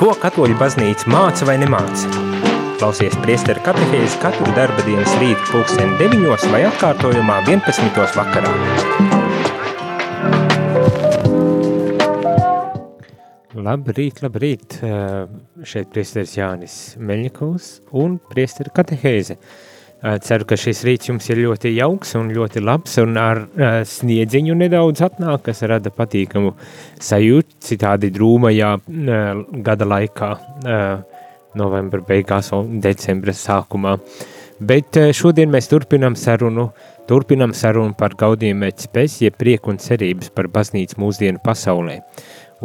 Ko katoļu baznīca māca vai nemāca? Klausies priesteru katehēzi katru darba dienas rītu pulksteni 9 vai atkārtojumā 11. vakarā. Labrīt, labrīt! Šeit priesteris Jānis Meļņikovs un priesteru katehēze. Ceru, ka šis rīts jums ir ļoti jauks un ļoti labs un ar uh, sniedziņu nedaudz atnāk, kas rada patīkamu sajūtu citādi drūmajā uh, gada laikā, uh, novembra beigās un decembra sākumā. Bet uh, šodien mēs turpinam sarunu, turpinam sarunu par gaudījumu mērķspēs, jeb prieku un cerības par baznīcu mūsdienu pasaulē.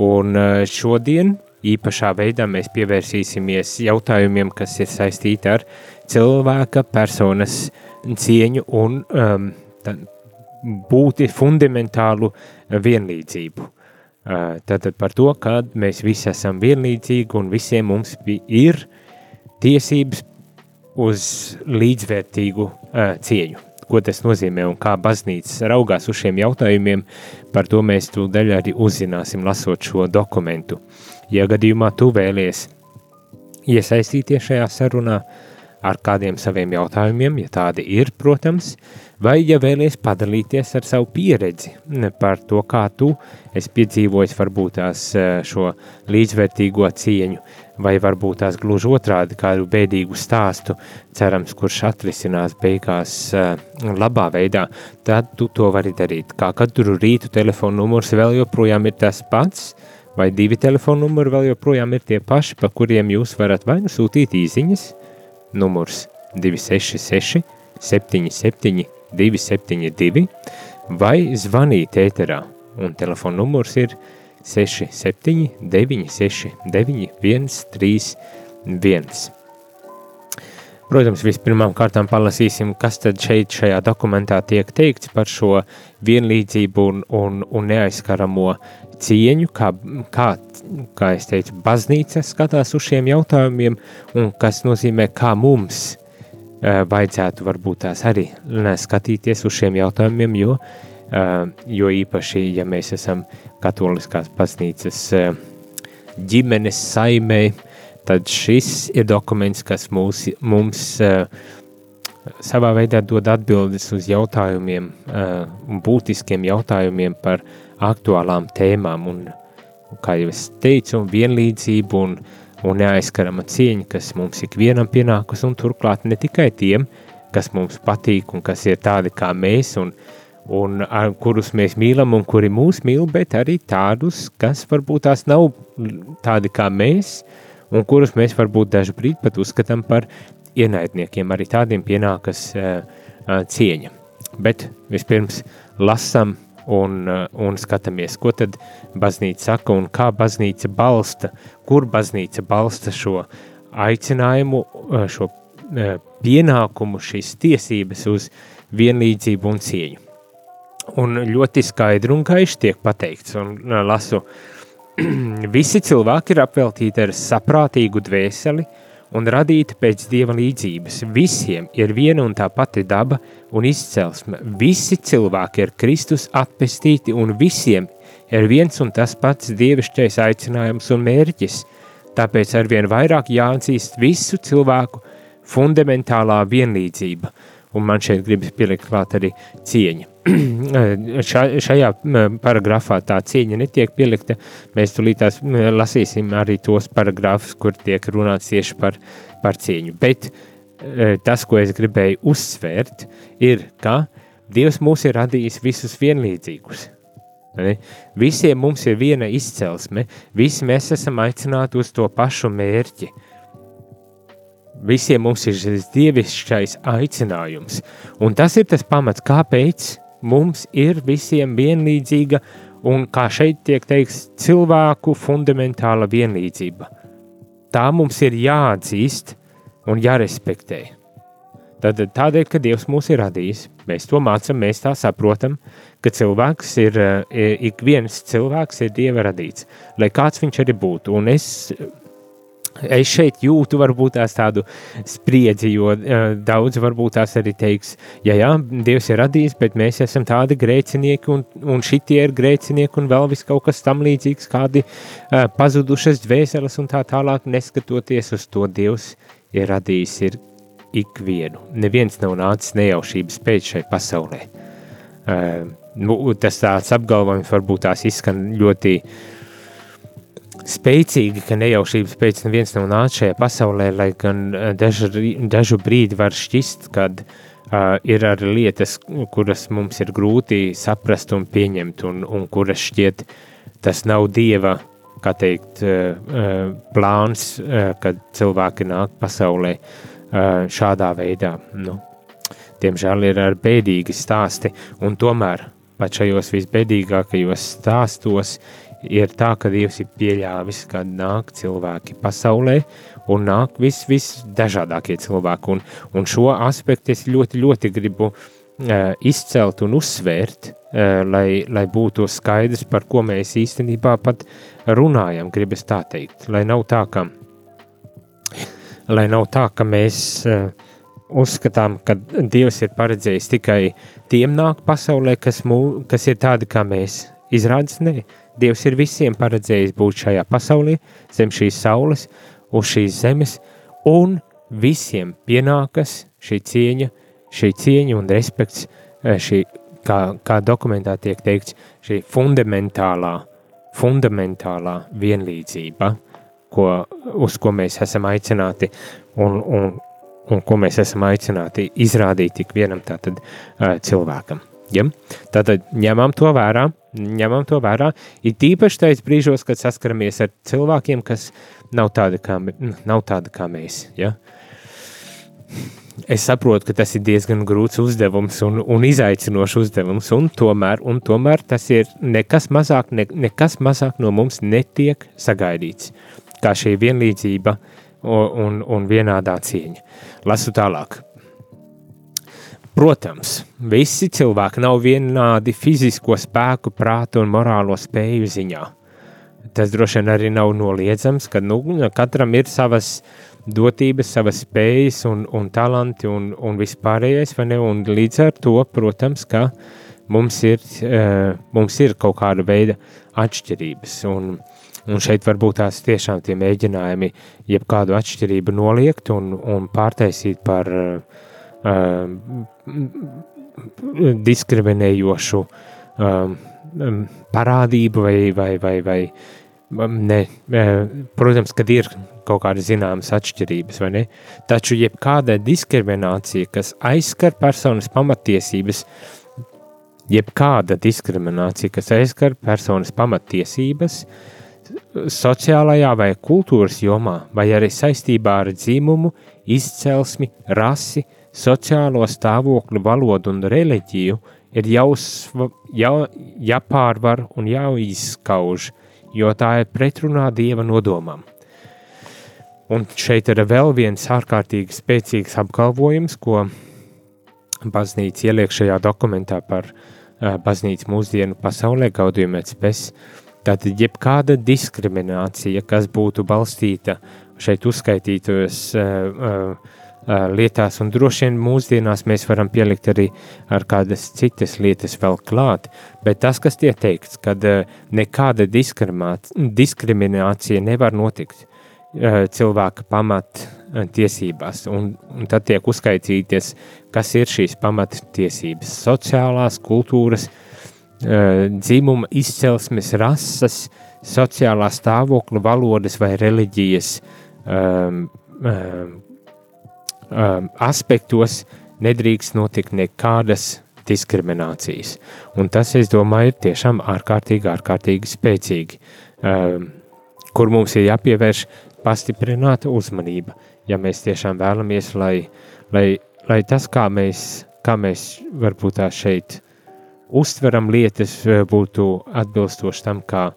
Un uh, šodien īpašā veidā mēs pievērsīsimies jautājumiem, kas ir saistīti ar cilvēka personas cieņu un um, būti fundamentālu vienlīdzību. Uh, tātad par to, ka mēs visi esam vienlīdzīgi un visiem mums ir tiesības uz līdzvērtīgu uh, cieņu. Ko tas nozīmē un kā baznīca raugās uz šiem jautājumiem, par to mēs tūdaļ arī uzzināsim, lasot šo dokumentu. Ja gadījumā tu vēlies iesaistīties šajā sarunā ar kādiem saviem jautājumiem, ja tādi ir, protams, vai ja vēlies padalīties ar savu pieredzi par to, kā tu esi piedzīvojis varbūt tās eh, šo līdzvērtīgo cieņu, vai varbūt tās gluži otrādi kādu bēdīgu stāstu, cerams, kurš atrisinās beigās eh, labā veidā, tad tu to vari darīt. Kā katru rītu telefonu numurs vēl joprojām ir tas pats, vai divi telefonu numuri vēl joprojām ir tie paši, pa kuriem jūs varat vai nu sūtīt īziņas, numurs 266 77 272 vai zvanīt ēterā, un telefona numurs ir 67 969 131. Protams, vispirmām kārtām palasīsim, kas tad šeit šajā dokumentā tiek teikts par šo vienlīdzību un, un, un neaizskaramo cieņu, kā, kā, kā es teicu, baznīca skatās uz šiem jautājumiem, un kas nozīmē, kā mums uh, vajadzētu varbūt tās arī skatīties uz šiem jautājumiem, jo, uh, jo īpaši, ja mēs esam katoliskās baznīcas uh, ģimenes saimē, tad šis ir dokuments, kas mūs, mums savā veidā dod atbildes uz jautājumiem, būtiskiem jautājumiem par aktuālām tēmām, un, kā jau es teicu, vienlīdzību un, un neaizskarama cieņa, kas mums ikvienam pienākus, un turklāt ne tikai tiem, kas mums patīk un kas ir tādi kā mēs, un, un ar, kurus mēs mīlam un kuri mūs mīl, bet arī tādus, kas varbūt tās nav tādi kā mēs, un kurus mēs varbūt dažu brīdi pat uzskatām par ienaidniekiem. Arī tādiem pienākas uh, uh, cieņa. Bet vispirms lasam un, uh, un skatāmies, ko tad baznīca saka un kā baznīca balsta, kur baznīca balsta šo aicinājumu, uh, šo uh, pienākumu, šīs tiesības uz vienlīdzību un cieņu. Un ļoti skaidri un gaiši tiek pateikts, un lasu, visi cilvēki ir apveltīti ar saprātīgu dvēseli, uh, un radīti pēc dieva līdzības. Visiem ir viena un tā pati daba un izcelsme. Visi cilvēki ir Kristus atpestīti un visiem ir viens un tas pats dievišķais aicinājums un mērķis. Tāpēc arvien vairāk jāatzīst visu cilvēku fundamentālā vienlīdzība. Un man šeit gribas pielikt klāt arī cieņa. Ša, šajā paragrafā tā cieņa netiek pielikta. Mēs tulītās lasīsim arī tos paragrafus, kur tiek runāts tieši par, par cieņu. Bet e, tas, ko es gribēju uzsvērt, ir, ka Dievs mūs ir radījis visus vienlīdzīgus. Ne? Visiem mums ir viena izcelsme, visi mēs esam aicināti uz to pašu mērķi. Visiem mums ir šis dievišķais aicinājums, un tas ir tas pamats, kāpēc mums ir visiem vienlīdzīga un, kā šeit tiek teikts, cilvēku fundamentāla vienlīdzība. Tā mums ir jāatzīst un jārespektē. Tad tādēļ, ka Dievs mūs ir radījis, mēs to mācām, mēs tā saprotam, ka cilvēks ir, e, ik viens cilvēks ir Dieva radīts, lai kāds viņš arī būtu. Un es Es šeit jūtu varbūt tādu spriedzi, jo uh, daudz varbūt tās arī teiks, ja jā, Dievs ir radījis, bet mēs esam tādi grēcinieki un, un šitie ir grēcinieki un vēl vis kaut kas tam līdzīgs, kādi uh, pazudušas dvēseles un tā tālāk, neskatoties uz to Dievs ir radījis ir ikvienu. Neviens nav nācis nejaušības pēc šai pasaulē. Uh, nu, tas tāds apgalvojums varbūt tās izskan ļoti uh, spēcīgi, ka nejaušības pēc neviens nav nācis šajā pasaulē, lai gan eh, dažu, dažu brīdi var šķist, kad uh, ir arī lietas, kuras mums ir grūti saprast un pieņemt, un, un kuras šķiet tas nav Dieva, teikt, uh, plāns, uh, kad cilvēki nāk pasaulē uh, šādā veidā. Nu, diemžēl ir ar bēdīgi stāsti, un tomēr pat šajos visbēdīgākajos stāstos uh, ir tā, ka Dievs ir pieļāvis, ka nāk cilvēki pasaulē un nāk vis, visdažādākie cilvēki. Un, un šo aspektu es ļoti, ļoti gribu uh, izcelt un uzsvērt, uh, lai, lai būtu skaidrs, par ko mēs īstenībā pat runājam, gribas tā teikt. Lai nav tā, ka, lai nav tā, ka mēs uh, uzskatām, ka Dievs ir paredzējis tikai tiem nāk pasaulē, kas, mū, kas ir tādi kā mēs. Izrādās, ne, Dievs ir visiem paredzējis būt šajā pasaulē, zem šīs saules, uz šīs zemes, un visiem pienākas šī cieņa, šī cieņa un respekts, eh, šī, kā, kā dokumentā tiek teikts, šī fundamentālā, fundamentālā vienlīdzība, ko, uz ko mēs esam aicināti un, un, un ko mēs esam aicināti izrādīt ik vienam tātad uh, cilvēkam. Ja? Tātad ņemam to vērā, ņemam to vērā. Ir tīpaši tais brīžos, kad saskaramies ar cilvēkiem, kas nav tādi kā, nav tādi kā mēs. Ja? Es saprotu, ka tas ir diezgan grūts uzdevums un, un izaicinošs uzdevums, un tomēr, un tomēr tas ir nekas mazāk, ne, nekas mazāk no mums netiek sagaidīts. Kā šī vienlīdzība un, un, un vienādā cieņa. Lasu tālāk. Protams, visi cilvēki nav vienādi fizisko spēku, prātu un morālo spēju ziņā. Tas droši vien arī nav noliedzams, ka nu, katram ir savas dotības, savas spējas un, un talanti un, un vispārējais, vai ne? Un līdz ar to, protams, ka mums ir, uh, mums ir kaut kāda veida atšķirības. Un, un šeit varbūt tās tiešām tie mēģinājumi jebkādu atšķirību noliegt un, un pārtaisīt par uh, diskriminējošu um, um, parādību vai, vai, vai, vai ne, protams, kad ir kaut kādas zināmas atšķirības, vai ne? Taču jebkāda diskriminācija, kas aizskar personas pamatiesības, jebkāda diskriminācija, kas aizskar personas pamatiesības, sociālajā vai kultūras jomā, vai arī saistībā ar dzimumu, izcelsmi, rasi, sociālo stāvokli, valodu un reliģiju ir jāuzsva, jā, jāpārvar un jāizskauž, jo tā ir pretrunā dieva nodomam. Un šeit ir vēl viens ārkārtīgi spēcīgs apgalvojums, ko baznīca ieliek šajā dokumentā par uh, baznīcu mūsdienu pasaulē, gaudījumā spēs. Tātad jebkāda diskriminācija, kas būtu balstīta šeit uzskaitītos uh, uh, lietās, un droši vien mūsdienās mēs varam pielikt arī ar kādas citas lietas vēl klāt, bet tas, kas tiek teikts, kad nekāda diskriminācija nevar notikt cilvēka pamat tiesībās, un, un tad tiek uzskaitīties, kas ir šīs pamattiesības - sociālās, kultūras, dzimuma, izcelsmes, rases, sociālā stāvokļa, valodas vai reliģijas um, um, um, aspektos nedrīkst notikt nekādas diskriminācijas. Un tas, es domāju, ir tiešām ārkārtīgi, ārkārtīgi spēcīgi, um, kur mums ir jāpievērš pastiprināta uzmanība, ja mēs tiešām vēlamies, lai, lai, lai tas, kā mēs, kā mēs varbūt tā šeit uztveram lietas, būtu atbilstoši tam, kā,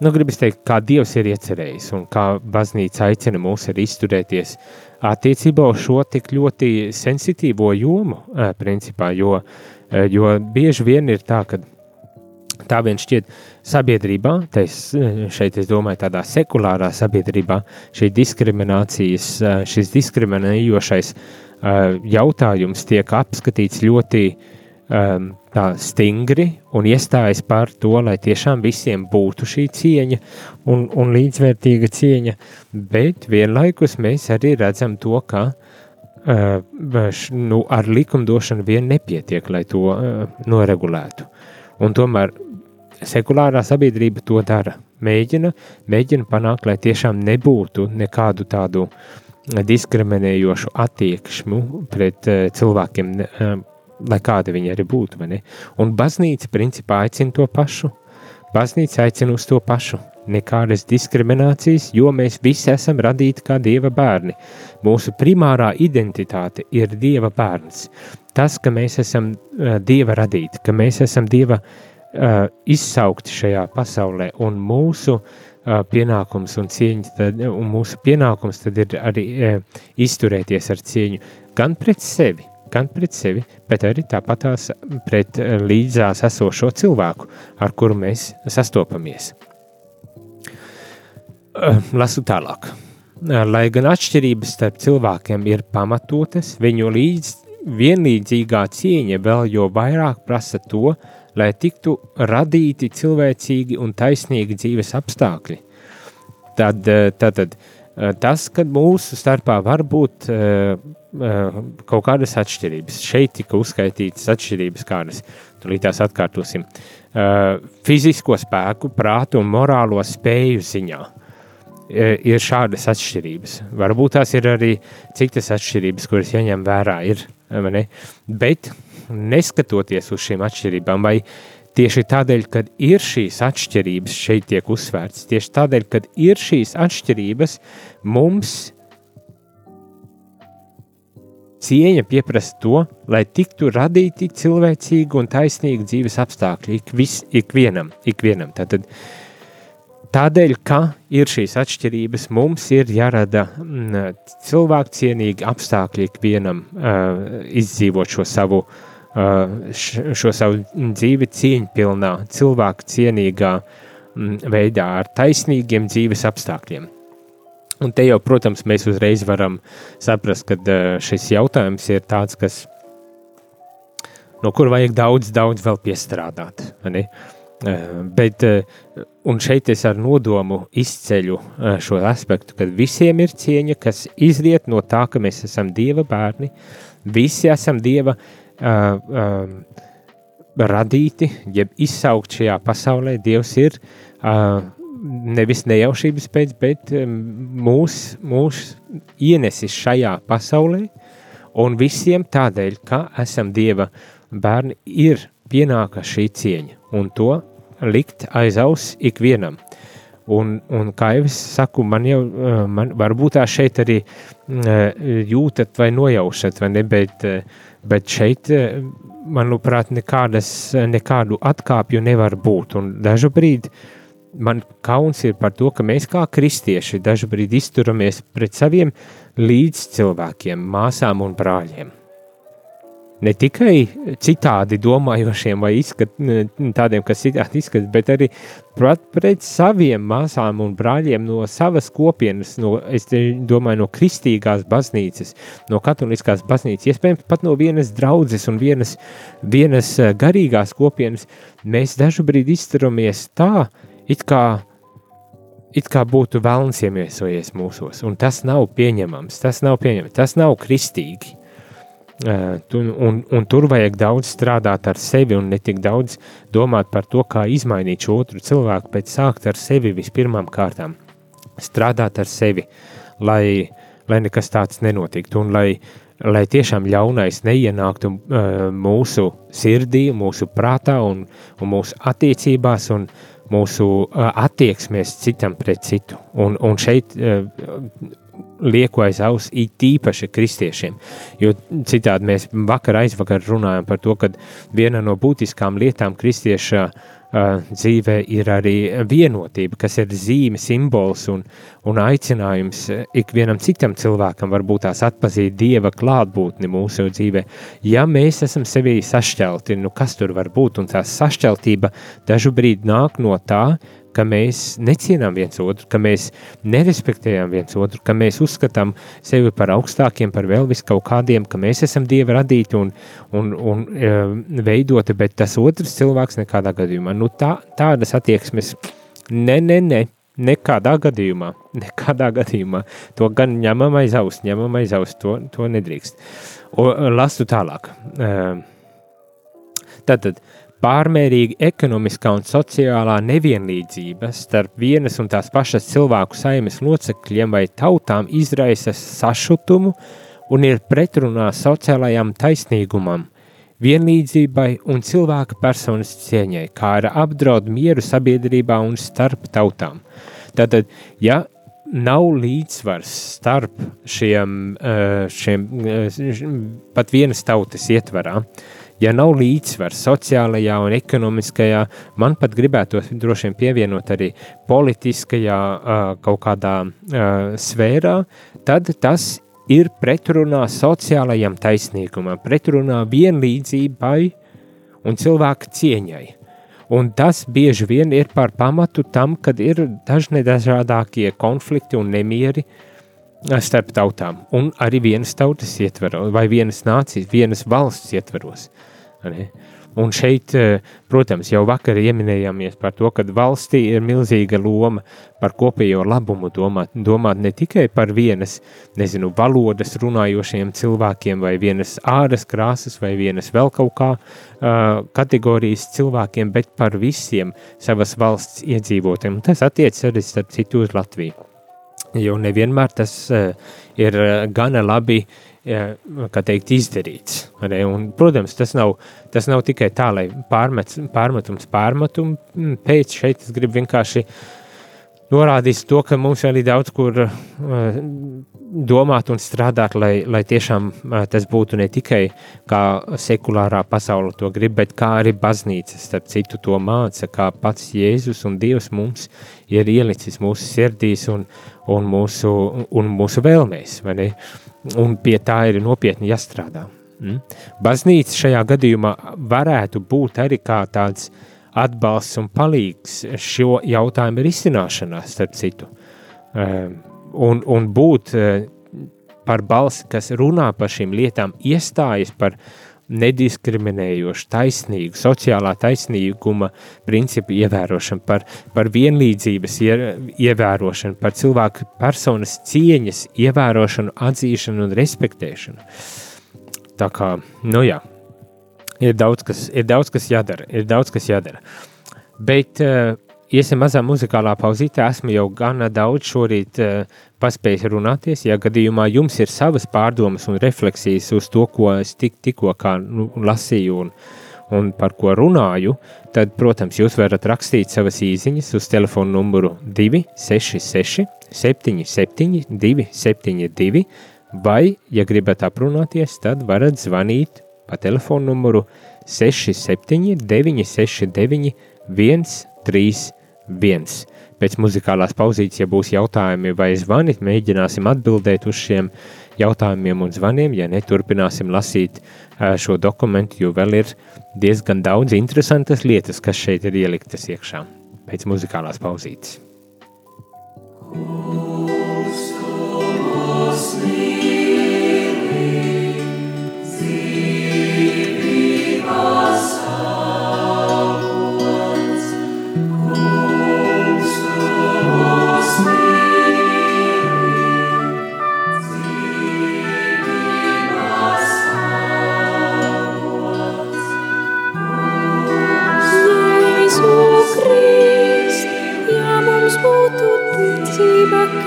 nu, gribas teikt, kā Dievs ir iecerējis un kā baznīca aicina mūs arī izturēties attiecībā uz šo tik ļoti sensitīvo jomu, principā, jo, jo bieži vien ir tā, ka tā vien šķiet sabiedrībā, es, šeit es domāju tādā sekulārā sabiedrībā, šī diskriminācijas, šis diskriminējošais jautājums tiek apskatīts ļoti tā stingri un iestājas par to, lai tiešām visiem būtu šī cieņa un, un līdzvērtīga cieņa, bet vienlaikus mēs arī redzam to, ka nu, ar likumdošanu vien nepietiek, lai to noregulētu. Un tomēr sekulārā sabiedrība to dara. Mēģina, mēģina panākt, lai tiešām nebūtu nekādu tādu diskriminējošu attieksmu pret uh, cilvēkiem, uh, lai kādi viņi arī būtu. Un baznīca principā aicina to pašu. Baznīca aicina uz to pašu. Nekādas diskriminācijas, jo mēs visi esam radīti kā dieva bērni. Mūsu primārā identitāte ir dieva bērns. Tas, ka mēs esam uh, dieva radīti, ka mēs esam dieva uh, izsaukti šajā pasaulē, un mūsu uh, pienākums un cieņa, tad, un mūsu pienākums tad ir arī uh, izturēties ar cieņu gan pret sevi, gan pret sevi, bet arī tāpatās pret uh, līdzās esošo cilvēku, ar kuru mēs sastopamies. Uh, lasu tālāk. Uh, lai gan atšķirības starp cilvēkiem ir pamatotas, viņu līdz vienlīdzīgā cieņa vēl jo vairāk prasa to, lai tiktu radīti cilvēcīgi un taisnīgi dzīves apstākļi. Tad, eh, tad, tad eh, tas, ka mūsu starpā var būt uh, uh, kaut kādas atšķirības, šeit tika uzskaitītas atšķirības, kādas tūlīt tās atkārtosim, uh, fizisko spēku, prātu un morālo spēju ziņā. Ir šādas atšķirības. Varbūt tās ir arī citas atšķirības, kuras jāņem vērā. Ir, Bet neskatoties uz šīm atšķirībām, vai tieši tādēļ, ka ir šīs atšķirības, šeit tiek uzsvērts, tieši tādēļ, ka ir šīs atšķirības, mums cieņa pieprasa to, lai tiktu radīti cilvēcīgi un taisnīgi dzīves apstākļi ik vis, ikvienam, ikvienam. Tātad, Tādēļ, ka ir šīs atšķirības, mums ir jārada mm, cilvēku cienīgi apstākļi ikvienam uh, izdzīvot šo savu uh, šo savu dzīvi cieņpilnā, cilvēku cienīgā veidā, ar taisnīgiem dzīves apstākļiem. Un te jau, protams, mēs uzreiz varam saprast, ka šis jautājums ir tāds, kas, no kur vajag daudz, daudz vēl piestrādāt. Ne? Bet, un šeit es ar nodomu izceļu šo aspektu, ka visiem ir cieņa, kas izriet no tā, ka mēs esam Dieva bērni, visi esam Dieva bērni, uh, um, radīti, jeb izsaukt šajā pasaulē. Dievs ir uh, nevis nejaušības pēc, bet mūs, mūs ienesis šajā pasaulē, un visiem tādēļ, ka esam Dieva bērni, ir pienāka šī cieņa, un to likt aiz auss ikvienam. Un, un kā jau es saku, man jau, man varbūt tā šeit arī jūtat vai nojaušat, vai ne, bet uh, Bet šeit, eh, manuprāt, nekādas, nekādu atkāpju nevar būt. Un dažu brīdi man kauns ir par to, ka mēs kā kristieši dažu brīdi izturamies pret saviem līdzcilvēkiem, māsām un brāļiem ne tikai citādi domājošiem vai izskat, tādiem, kas citādi izskatās, bet arī pret, saviem māsām un brāļiem no savas kopienas, no, es domāju, no kristīgās baznīcas, no katoliskās baznīcas, iespējams pat no vienas draudzes un vienas, vienas eh, garīgās kopienas, mēs dažu brīdi izturamies tā, it kā, it kā būtu vēlns iemiesojies mūsos, un tas nav pieņemams, tas nav pieņemams, tas nav kristīgi. Un, un tur vajag daudz strādāt ar sevi un ne tik daudz domāt par to, kā izmainīt šo otru cilvēku, bet sākt ar sevi vispirmām kārtām. Strādāt ar sevi, lai, lai nekas tāds nenotiktu un lai, lai tiešām ļaunais neienāktu uh, mūsu sirdī, mūsu prātā un, un mūsu attiecībās un mūsu uh, attieksmēs citam pret citu. Un, un šeit uh, lieku aiz auss, it īpaši kristiešiem. Jo citādi mēs vakar aizvakar runājām par to, ka viena no būtiskām lietām kristieša dzīvē ir arī vienotība, kas ir zīme, simbols un, un aicinājums ikvienam citam cilvēkam varbūt tās atpazīt Dieva klātbūtni mūsu dzīvē. Ja mēs esam sevī sašķelti, nu kas tur var būt, un tā sašķeltība dažu brīdi nāk no tā, ka mēs necienām viens otru, ka mēs nerespektējam viens otru, ka mēs uzskatām sevi par augstākiem, par vēl vis kaut kādiem, ka mēs esam dieva radīti un, un, un e, veidoti, bet tas otrs cilvēks nekādā gadījumā. Nu, tā, tādas attieksmes, ne, ne, ne, nekādā gadījumā, nekādā gadījumā. To gan ņemam aiz aus, ņemam aiz aus, to, to nedrīkst. Un, lasu tālāk. E, tātad, Pārmērīga ekonomiskā un sociālā nevienlīdzība starp vienas un tās pašas cilvēku saimes locekļiem vai tautām izraisa sašutumu un ir pretrunā sociālajām taisnīgumam, vienlīdzībai un cilvēka personas cieņai, kā arī apdraud mieru sabiedrībā un starp tautām. Tātad, ja nav līdzsvars starp šiem, eh, šiem eh, pat vienas tautas ietvarā, uh, ja nav līdzsvars sociālajā un ekonomiskajā, man pat gribētu droši vien pievienot arī politiskajā kaut kādā sfērā, tad tas ir pretrunā sociālajam taisnīgumam, pretrunā vienlīdzībai un cilvēka cieņai. Un tas bieži vien ir par pamatu tam, kad ir dažne dažādākie konflikti un nemieri starp tautām, un arī vienas tautas ietveros, vai vienas nācijas, vienas valsts ietveros. Arī. Un šeit, eh, protams, jau vakar ieminējāmies par to, ka valstī ir milzīga loma par kopējo labumu domāt, domāt ne tikai par vienas, nezinu, valodas runājošiem cilvēkiem vai vienas āras krāsas vai vienas vēl kaut kā uh, kategorijas cilvēkiem, bet par visiem savas valsts iedzīvotiem. Tas attiec arī starp citu uz Latviju. Jo nevienmēr tas uh, ir gana labi uh, ja, teikt, izdarīts. Arī, un, protams, tas nav, tas nav tikai tā, lai pārmet, pārmetums pārmetumu mm, pēc šeit es gribu vienkārši norādīt to, ka mums vēl ir daudz kur uh, domāt un strādāt, lai, lai tiešām uh, tas būtu ne tikai kā sekulārā pasaule to grib, bet kā arī baznīca, starp citu, to māca, kā pats Jēzus un Dievs mums ir ielicis mūsu sirdīs un, un, mūsu, un mūsu vēlmēs, un pie tā ir nopietni jāstrādā. Mm? Baznīca šajā gadījumā varētu būt arī kā tāds atbalsts un palīgs šo jautājumu risināšanā, starp citu. Um, un, un būt uh, par balsi, kas runā par šīm lietām, iestājas par nediskriminējošu, taisnīgu, sociālā taisnīguma principu ievērošanu, par, par vienlīdzības ievērošanu, par cilvēku personas cieņas ievērošanu, atzīšanu un respektēšanu. Tā kā, nu jā, ir daudz, kas, ir daudz, kas jādara, ir daudz, kas jādara. Bet uh, iesim mazā muzikālā pauzītē, esmu jau gana daudz šorīt uh, paspējis runāties. Ja gadījumā jums ir savas pārdomas un refleksijas uz to, ko es tik, tikko nu, lasīju un, un par ko runāju, tad, protams, jūs varat rakstīt savas īsiņas uz telefona numuru 266 77 272 vai, ja gribat aprunāties, tad varat zvanīt pa telefonu numuru 67 969 131 pēc muzikālās pauzītes, ja būs jautājumi vai zvani, mēģināsim atbildēt uz šiem jautājumiem un zvaniem. Ja neturpināsim lasīt šo dokumentu, jo vēl ir diezgan daudz interesantas lietas, kas šeit ir ieliktas iekšā pēc muzikālās pauzītes. kas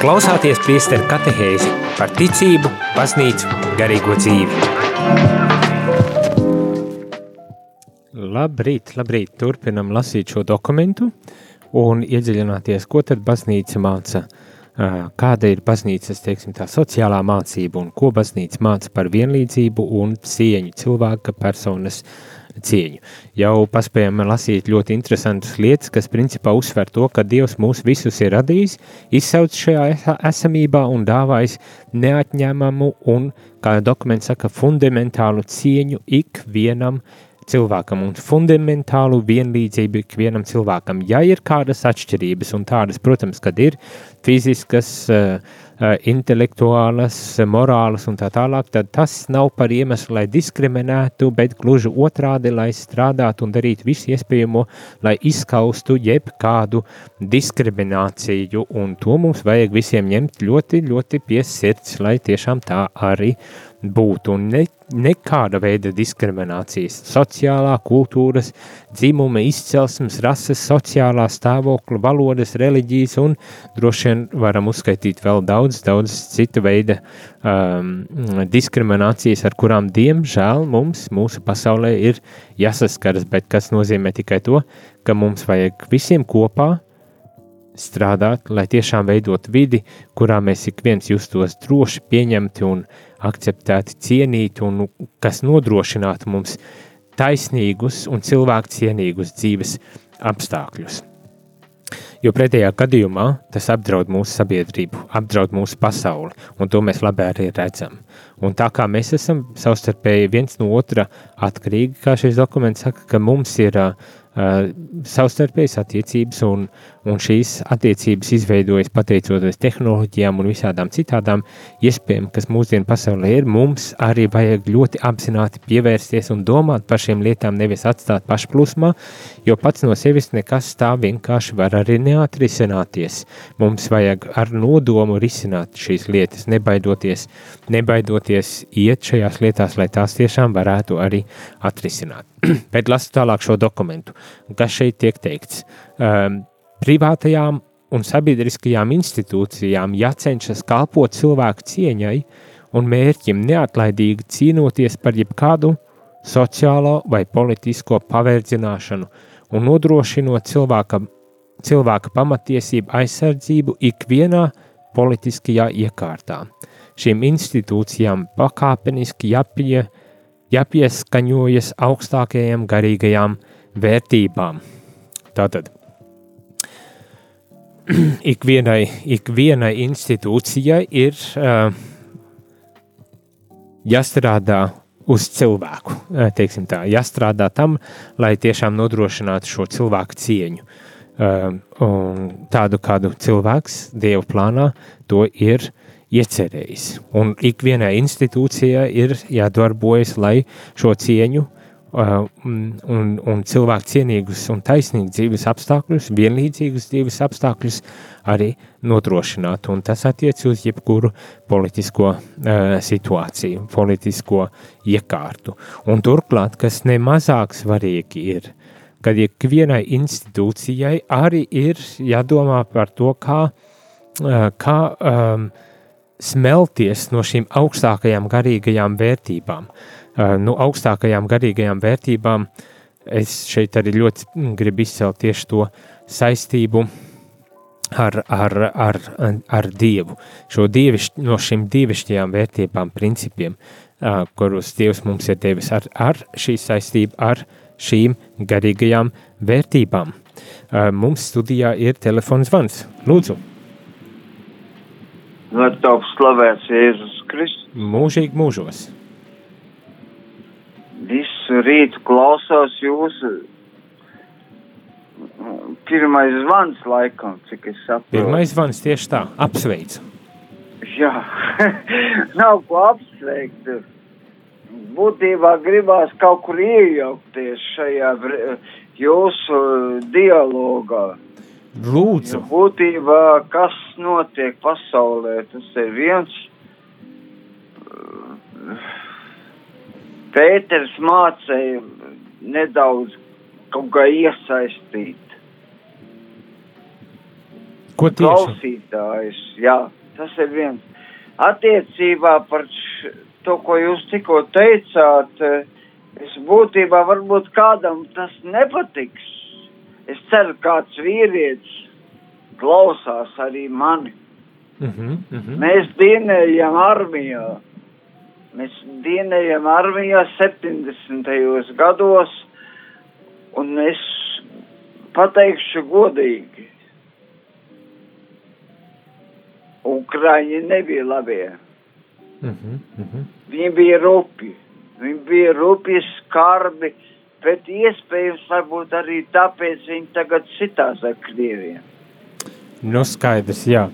klausāties priesteru katehēzi par ticību, baznīcu, garīgo dzīvi. Labrīt, labrīt. Turpinam lasīt šo dokumentu un iedziļināties, ko tad baznīca māca. Kāda ir baznīcas, teiksim tā, sociālā mācība un ko baznīca māca par vienlīdzību un cieņu, cilvēka personas cieņu. Jau paspējām lasīt ļoti interesantas lietas, kas principā uzsver to, ka Dievs mūs visus ir radījis, izsauc šajā esa- esamībā un dāvājis neatņemamu un, kā dokuments saka, fundamentālu cieņu ikvienam cilvēkam un fundamentālu vienlīdzību ikvienam cilvēkam. Ja ir kādas atšķirības, un tādas, protams, kad ir fiziskas, uh, intelektuālas, morālas un tā tālāk, tad tas nav par iemeslu, lai diskriminētu, bet gluži otrādi, lai strādātu un darītu visu iespējamo, lai izskaustu jebkādu diskrimināciju, un to mums vajag visiem ņemt ļoti, ļoti pie sirds, lai tiešām tā arī būtu. Ne, nekāda veida diskriminācijas, sociālā, kultūras, dzimuma, izcelsmes, rases, sociālā stāvokļa, valodas, reliģijas un droši vien varam uzskaitīt vēl daudz, daudz citu veida um, diskriminācijas, ar kurām diemžēl mums, mūsu pasaulē ir jāsaskaras, bet kas nozīmē tikai to, ka mums vajag visiem kopā strādāt, lai tiešām veidot vidi, kurā mēs ik viens justos droši pieņemti un akceptēti, cienīti, un kas nodrošinātu mums taisnīgus un cilvēku cienīgus dzīves apstākļus. Jo pretējā gadījumā tas apdraud mūsu sabiedrību, apdraud mūsu pasauli, un to mēs labi arī redzam. Un tā kā mēs esam savstarpēji viens no otra atkarīgi, kā šis dokuments saka, ka mums ir uh, savstarpējas attiecības, un, un šīs attiecības izveidojas pateicoties tehnoloģijām un visādām citādām iespējām, kas mūsdienu pasaulē ir. Mums arī vajag ļoti apzināti pievērsties un domāt par šīm lietām, nevis atstāt pašplūsmā, jo pats no sevis nekas tā vienkārši var arī neatrisināties. Mums vajag ar nodomu risināt šīs lietas, nebaidoties, nebaidoties iet šajās lietās, lai tās tiešām varētu arī atrisināt. Bet lasu tālāk šo dokumentu, kas šeit tiek teikts. Um, privātajām un sabiedriskajām institūcijām jācenšas kalpot cilvēku cieņai un mērķim neatlaidīgi cīnoties par jebkādu sociālo vai politisko pavērdzināšanu un nodrošinot cilvēka, cilvēka pamatiesību aizsardzību ikvienā politiskajā iekārtā. Šīm institūcijām pakāpeniski jāpie, jāpieskaņojas augstākajām garīgajām vērtībām. Tātad ikvienai, ikvienai institūcijai ir uh, jāstrādā uz cilvēku, teiksim tā, jāstrādā tam, lai tiešām nodrošinātu šo cilvēku cieņu. Uh, un tādu, kādu cilvēks Dieva plānā to ir iecerējis. Un ikvienai institūcijai ir jādarbojas, lai šo cieņu uh, un, un cilvēku cienīgus un taisnīgus dzīves apstākļus, vienlīdzīgus dzīves apstākļus arī nodrošinātu. Un tas attiec uz jebkuru politisko uh, situāciju, politisko iekārtu. Un turklāt, kas nemazāk svarīgi ir, kad ikvienai institūcijai arī ir jādomā par to, kā, uh, kā um, smelties no šīm augstākajām garīgajām vērtībām. uh, nu, augstākajām garīgajām vērtībām, es šeit arī ļoti gribu izcelt tieši to saistību ar, ar, ar, ar Dievu. Šo dievišķ, no šīm dievišķajām vērtībām, principiem, uh, kurus Dievs mums ir devis ar, ar šī saistību, ar šīm garīgajām vērtībām. Mums studijā ir telefons zvans. Lūdzu! Lai top slavēts Jēzus Kristus. Mūžīgi mūžos! Visu rītu klausos jūsu pirmais zvans laikam, cik es saprotu. Pirmais zvans tieši tā, apsveicu. Jā, nav ko apsveikt. Būtībā gribās kaut kur iejaukties šajā jūsu dialogā. Lūdzu, Jo būtībā, kas notiek pasaulē, tas ir viens. Pēters mācīja nedaudz kaut kā iesaistīt ko tieši? klausītājus. Jā, tas ir viens. Attiecībā par š- to, ko jūs tikko teicāt, eh, es būtībā varbūt kādam tas nepatiks. Es ceru, kāds vīrietis klausās arī mani. Uh -huh, uh -huh. Mēs dienējam armijā. Mēs dienējam armijā 70. gados, un es pateikšu godīgi. Ukraiņi nebija labie. Uh -huh, uh -huh. Viņi bija rupi. Viņi bija rupi, skarbi, bet iespējams varbūt arī tāpēc viņi tagad sitās ar Krieviem. Nu, skaidrs, jā.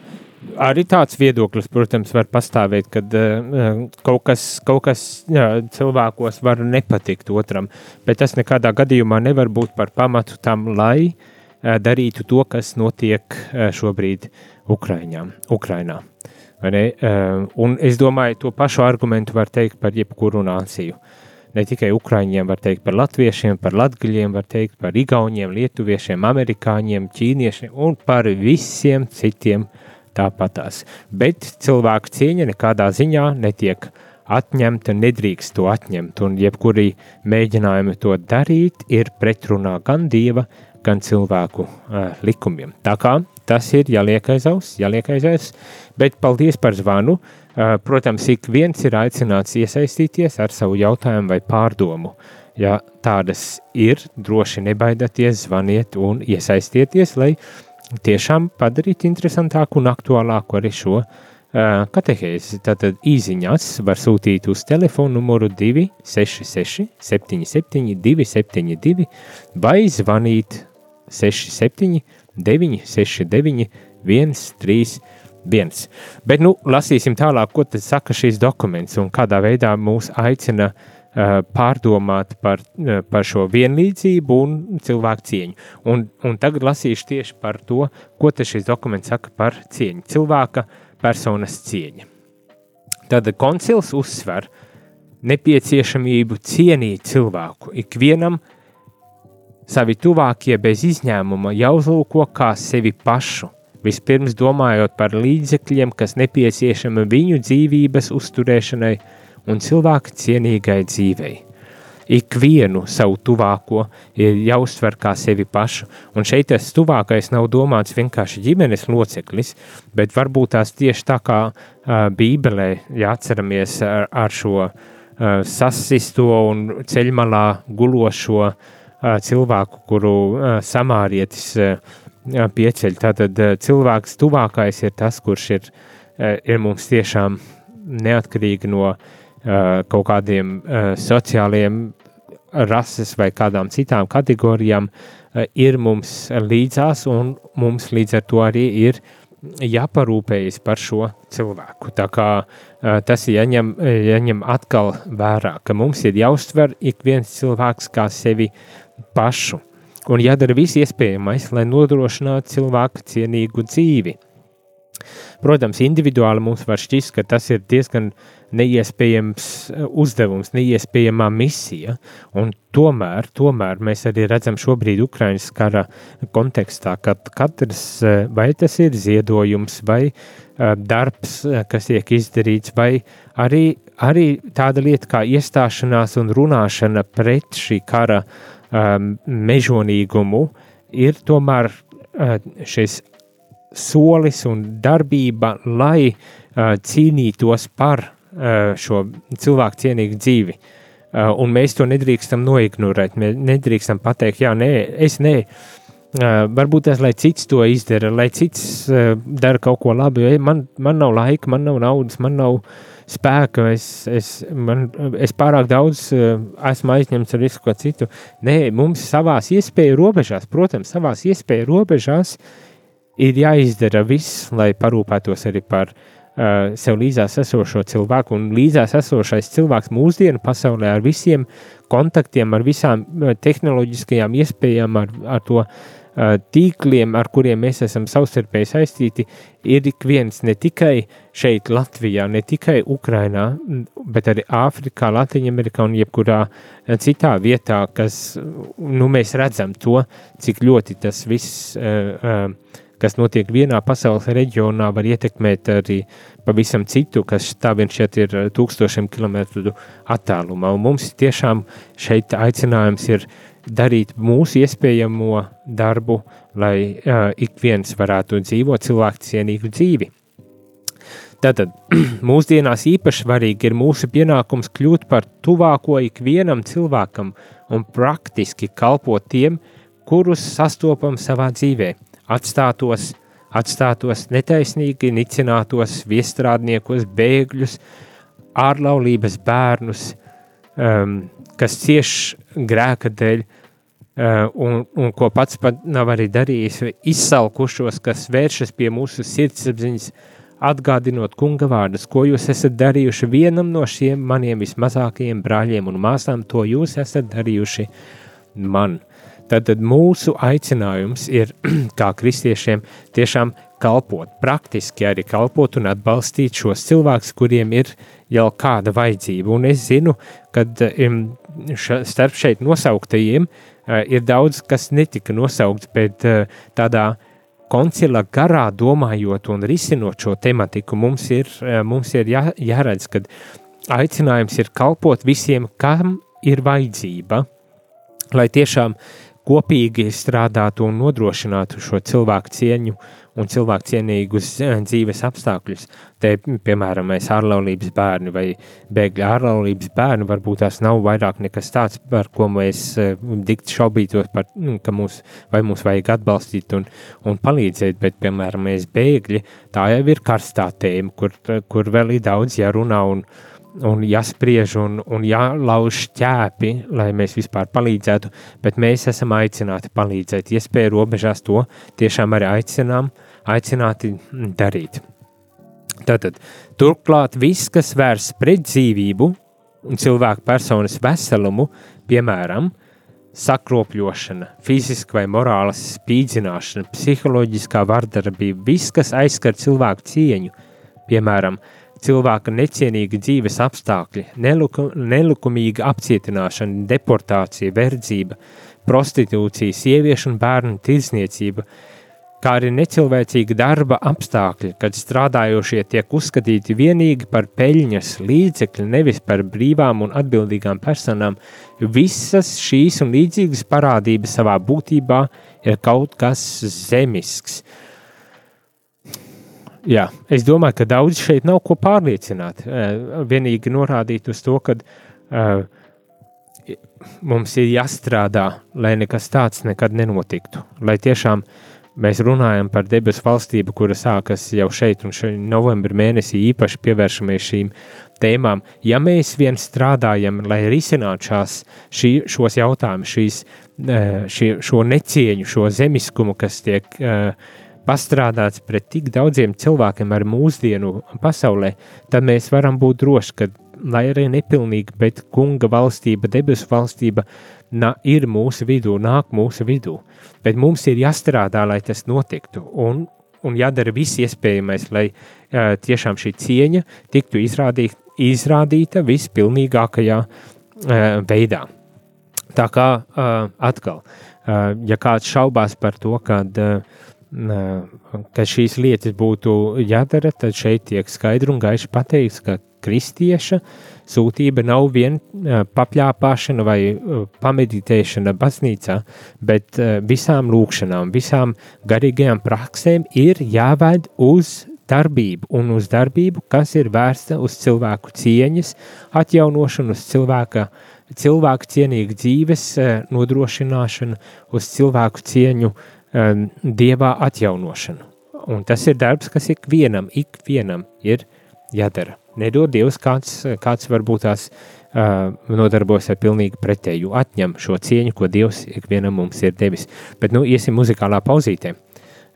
Arī tāds viedoklis, protams, var pastāvēt, kad uh, kaut kas, kaut kas jā, cilvēkos var nepatikt otram, bet tas nekādā gadījumā nevar būt par pamatu tam, lai uh, darītu to, kas notiek uh, šobrīd Ukraiņā, Ukrainā. Uh, un es domāju, to pašu argumentu var teikt par jebkuru nāciju. Ne tikai ukrāņiem, var teikt par latviešiem, par latgaļiem, var teikt par igauniem, lietuviešiem, amerikāņiem, ķīniešiem un par visiem citiem tāpatās. Bet cilvēku cieņa nekādā ziņā netiek atņemta, nedrīkst to atņemt, un jebkuri mēģinājumi to darīt ir pretrunā gan dieva, gan cilvēku uh, likumiem. Tā kā tas ir jāliek aiz auss, jāliek aiz auss, bet paldies par zvanu. Uh, protams, ik viens ir aicināts iesaistīties ar savu jautājumu vai pārdomu. Ja tādas ir, droši nebaidieties, zvaniet un iesaistieties, lai tiešām padarītu interesantāku un aktuālāku arī šo uh, katehēzi. Tātad īsiņās var sūtīt uz telefonu numuru 266 77 272 vai zvanīt 67 969 131. Bet nu, lasīsim tālāk, ko saka šīs dokuments un kādā veidā mūs aicina uh, pārdomāt par, uh, par šo vienlīdzību un cilvēku cieņu. Un, un tagad lasīšu tieši par to, ko šis dokuments saka par cieņu, cilvēka personas cieņa. Tad koncils uzsver nepieciešamību cienīt cilvēku. Ikvienam savi tuvākie bez izņēmuma jāuzlūko kā sevi pašu. Vispirms domājot par līdzekļiem, kas nepieciešami viņu dzīvības uzturēšanai un cilvēka cienīgai dzīvei. Ikvienu savu tuvāko ir jāuztver kā sevi pašu, un šeit tas tuvākais nav domāts vienkārši ģimenes loceklis, bet varbūt tās tieši tā kā uh, Bībelē, ja atceramies ar, ar šo uh, sasisto un ceļmalā gulošo uh, cilvēku, kuru uh, samārietis uh, pieceļ. Tātad uh, cilvēks tuvākais ir tas, kurš ir, uh, ir mums tiešām neatkarīgi no uh, kaut kādiem uh, sociāliem rases vai kādām citām kategorijām, uh, ir mums līdzās, un mums līdz ar to arī ir jāparūpējas par šo cilvēku. Tā kā uh, tas ir jāņem, jāņem atkal vērā, ka mums ir jāuztver ik viens cilvēks kā sevi pašu, un jādara viss iespējamais, lai nodrošinātu cilvēku cienīgu dzīvi. Protams, individuāli mums var šķist, ka tas ir diezgan neiespējams uzdevums, neiespējama misija, un tomēr, tomēr mēs arī redzam šobrīd Ukraiņas kara kontekstā, ka katrs, vai tas ir ziedojums, vai darbs, kas tiek izdarīts, vai arī arī tāda lieta kā iestāšanās un runāšana pret šī kara um, mežonīgumu ir tomēr uh, šis solis un darbība, lai uh, cīnītos par uh, šo cilvēku cienīgu dzīvi. Uh, un mēs to nedrīkstam noignorēt. Mēs nedrīkstam pateikt, jā, nē, es nē. Uh, varbūt tas, lai cits to izdara, lai cits uh, dara kaut ko labu, jo man, man nav laika, man nav naudas, man nav spēka, es, es, man, es pārāk daudz uh, esmu aizņemts ar visu ko citu. Nē, mums savās iespēju robežās, protams, savās iespēju robežās ir jāizdara viss, lai parūpētos arī par uh, sev līdzās esošo cilvēku. Un līdzās esošais cilvēks mūsdienu pasaulē ar visiem kontaktiem, ar visām uh, tehnoloģiskajām iespējām, ar, ar to uh, tīkliem, ar kuriem mēs esam savstarpēji saistīti, ir ik viens ne tikai šeit, Latvijā, ne tikai Ukrainā, bet arī Āfrikā, Latvijā un jebkurā citā vietā, kas nu, mēs redzam to, cik ļoti tas viss. Uh, uh, kas notiek vienā pasaules reģionā, var ietekmēt arī pavisam citu, kas tā vien šeit ir eh, tūkstošiem kilometru attālumā. Un mums tiešām šeit aicinājums ir darīt mūsu iespējamo darbu, lai uh, ik viens varētu dzīvot cilvēku cienīgu dzīvi. Tātad mūsdienās īpaši svarīgi ir mūsu pienākums kļūt par tuvāko ikvienam cilvēkam un praktiski kalpot tiem, kurus sastopam savā dzīvēm atstātos, atstātos netaisnīgi nicinātos viestrādniekus, bēgļus, ārlaulības bērnus, um, kas cieš grēka dēļ, un, un ko pats pat nav arī darījis, izsalkušos, kas vēršas pie mūsu sirdsapziņas, atgādinot kunga vārdus, ko jūs esat darījuši vienam no šiem maniem vismazākajiem brāļiem un māsām, to jūs esat darījuši man. Tad mūsu aicinājums ir, kā kristiešiem, tiešām kalpot, praktiski arī kalpot un atbalstīt šos cilvēkus, kuriem ir jau kāda vajadzība. Un es zinu, ka um, starp šeit nosauktajiem uh, ir daudz, kas netika nosaukts, bet uh, tādā koncila garā domājot un risinot šo tematiku, mums ir, uh, mums ir jā, jāredz, ka aicinājums ir kalpot visiem, kam ir vajadzība, lai tiešām kopīgi strādātu un nodrošinātu šo cilvēku cieņu un cilvēku cienīgus eh, dzīves apstākļus. Te, piemēram, mēs ārlaulības bērni vai bēgļu ārlaulības bērni, varbūt tās nav vairāk nekas tāds, par ko mēs uh, dikti šaubītos, par, nu, ka mūs, vai mūs vajag atbalstīt un, un palīdzēt, bet, piemēram, mēs bēgļi, tā jau ir karstā tēma, kur, kur vēl ir daudz jārunā un, uh, un jāspriež un, un jālauž ķēpi, lai mēs vispār palīdzētu, bet mēs esam aicināti palīdzēt. Iespēja robežās to tiešām arī aicinām, aicināti darīt. Tātad, turklāt viss, kas vērs pret dzīvību un cilvēku personas veselumu, piemēram, sakropļošana, fiziska vai morāla spīdzināšana, psiholoģiskā vardarbība, viss, kas aizskar cilvēku cieņu, piemēram, cilvēka necienīga dzīves apstākļi, neluku, nelukumīga apcietināšana, deportācija, verdzība, prostitūcija, sieviešu un bērnu tirdzniecība, kā arī necilvēcīga darba apstākļi, kad strādājošie tiek uzskatīti vienīgi par peļņas līdzekļu, nevis par brīvām un atbildīgām personām. Visas šīs un līdzīgas parādības savā būtībā ir kaut kas zemisks – Jā, es domāju, ka daudz šeit nav ko pārliecināt. Vienīgi norādīt uz to, ka uh, mums ir jāstrādā, lai nekas tāds nekad nenotiktu. Lai tiešām mēs runājam par debesu valstību, kura sākas jau šeit, un šeit novembrī mēnesī īpaši pievēršamies šīm tēmām. Ja mēs vien strādājam, lai risinātu šās, šī, šos jautājumus, šīs, šie, šo necieņu, šo zemiskumu, kas tiek uh, pastrādāts pret tik daudziem cilvēkiem ar mūsdienu pasaulē, tad mēs varam būt droši, ka, lai arī nepilnīgi, bet kunga valstība, debesu valstība na, ir mūsu vidū, nāk mūsu vidū. Bet mums ir jāstrādā, lai tas notiktu, un, un jādara viss iespējamais, lai uh, tiešām šī cieņa tiktu izrādīt, izrādīta vispilnīgākajā uh, veidā. Tā kā uh, atkal, uh, ja kāds šaubās par to, kad uh, ka šīs lietas būtu jādara, tad šeit tiek skaidri un gaiši pateikts, ka kristieša sūtība nav vien papļāpāšana vai pameditēšana baznīcā, bet visām lūkšanām, visām garīgajām praksēm ir jāved uz darbību un uz darbību, kas ir vērsta uz cilvēku cieņas, atjaunošanu, uz cilvēka, cilvēku cienīgu dzīves nodrošināšanu, uz cilvēku cieņu um, dievā atjaunošanu. Un tas ir darbs, kas ikvienam, ikvienam ir jādara. Nedod Dievs, kāds, kāds varbūt tās uh, nodarbojas ar pilnīgi pretēju, atņem šo cieņu, ko Dievs ikvienam mums ir devis. Bet nu iesim muzikālā pauzītē.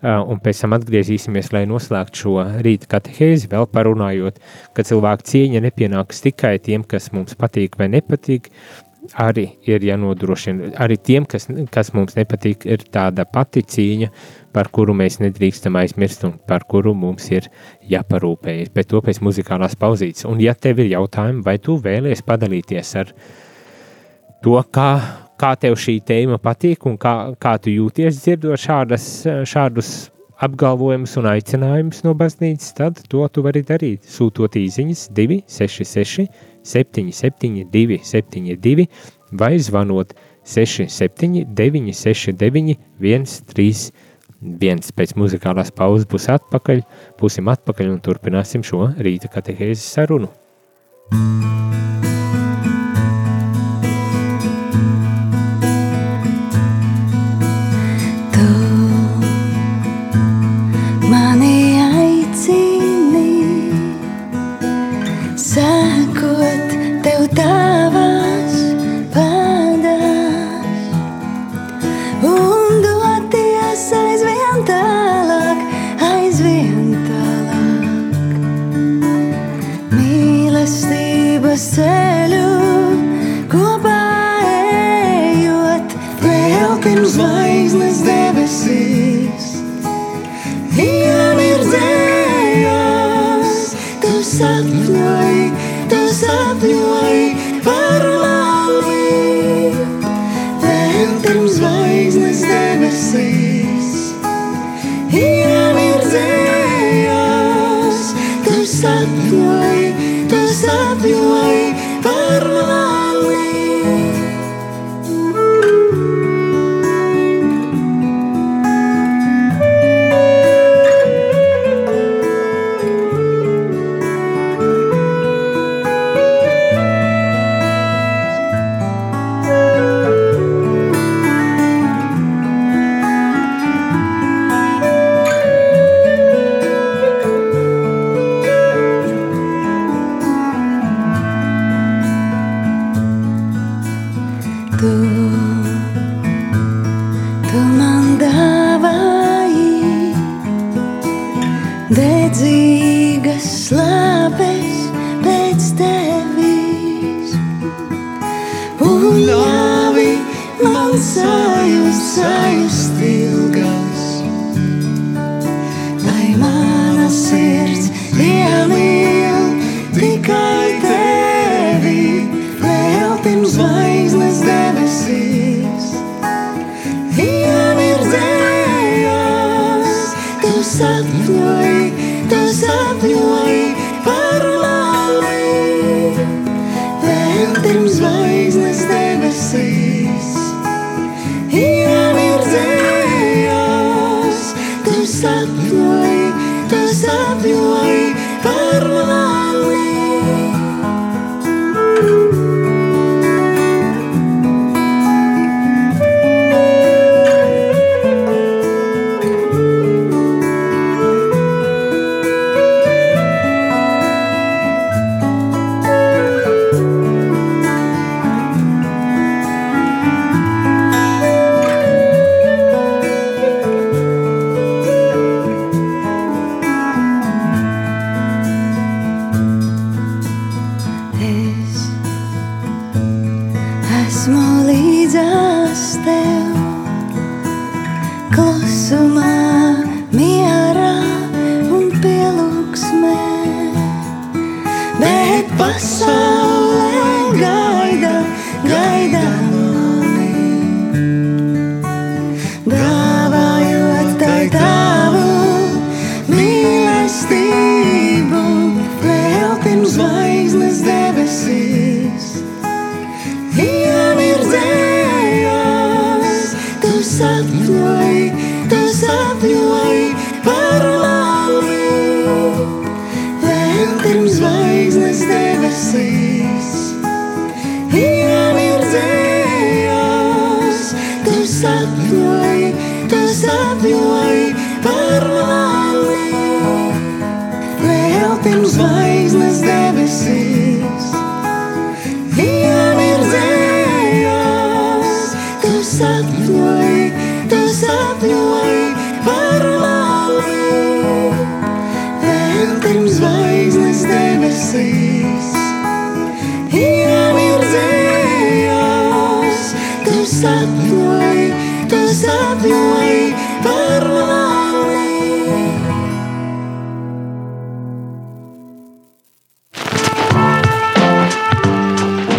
Uh, un pēc tam atgriezīsimies, lai noslēgtu šo rīta katehēzi, vēl parunājot, ka cilvēka cieņa nepienāks tikai tiem, kas mums patīk vai nepatīk, arī ir jānodrošina. Arī tiem, kas, kas mums nepatīk, ir tāda pati cīņa, par kuru mēs nedrīkstam aizmirst un par kuru mums ir jāparūpējas. Bet to pēc muzikālās pauzītes. Un, ja tev ir jautājumi, vai tu vēlies padalīties ar to, kā, kā tev šī tēma patīk un kā, kā tu jūties dzirdot šādas, šādus apgalvojumus un aicinājumus no baznīcas, tad to tu vari darīt. Sūtot īsiņas 266, 772, 72 vai zvanot 67, 969, 131 viens pēc muzikālās pauzes būs atpakaļ, būsim atpakaļ un turpināsim šo rīta katehēzes sarunu. Tu tu sapņoji, tu sapņoji par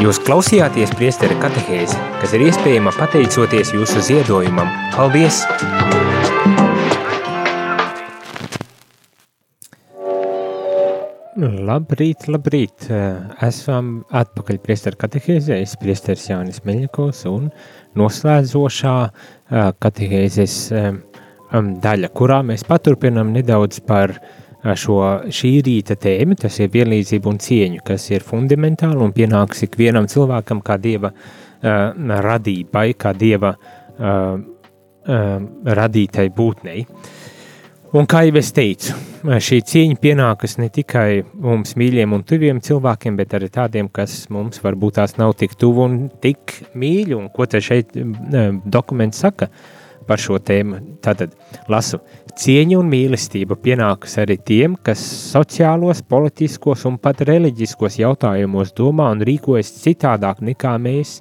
Jūs klausījāties priesteri katehēzi, kas ir iespējama pateicoties jūsu ziedojumam. Paldies! Labrīt, labrīt! Esam atpakaļ priesteri katehēzē, es priesteris Jānis Meļņakovs un noslēdzošā ā, katehēzes am, daļa, kurā mēs paturpinam nedaudz par ā, šo šī rīta tēmu, tas ir vienlīdzība un cieņu, kas ir fundamentāli un pienāks ikvienam cilvēkam kā dieva uh, radībai, kā dieva uh, uh, radītai būtnei. Un kā jau es teicu, šī cieņa pienākas ne tikai mums mīļiem un tuviem cilvēkiem, bet arī tādiem, kas mums varbūt tās nav tik tuvu un tik mīļi. Un ko te šeit dokuments saka par šo tēmu? Tātad lasu, cieņa un mīlestība pienākas arī tiem, kas sociālos, politiskos un pat reliģiskos jautājumos domā un rīkojas citādāk nekā mēs.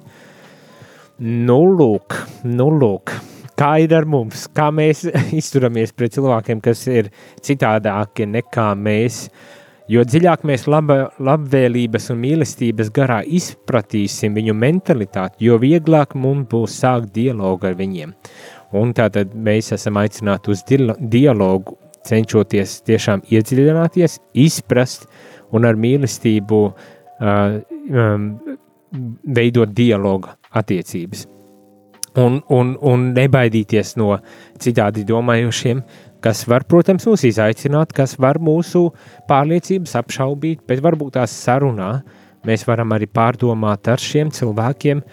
Nu, lūk, nu, lūk. Kā ir ar mums? Kā mēs izturamies pret cilvēkiem, kas ir citādāki nekā mēs? Jo dziļāk mēs laba, labvēlības un mīlestības garā izpratīsim viņu mentalitāti, jo vieglāk mums būs sākt dialogu ar viņiem. Un tātad mēs esam aicināti uz dialogu, cenšoties tiešām iedziļināties, izprast un ar mīlestību uh, um, veidot dialogu attiecības. Un, un, un nebaidīties no citādi domājošiem, kas var, protams, mūs izaicināt, kas var mūsu pārliecības apšaubīt, bet varbūt tās sarunā mēs varam arī pārdomāt ar šiem cilvēkiem,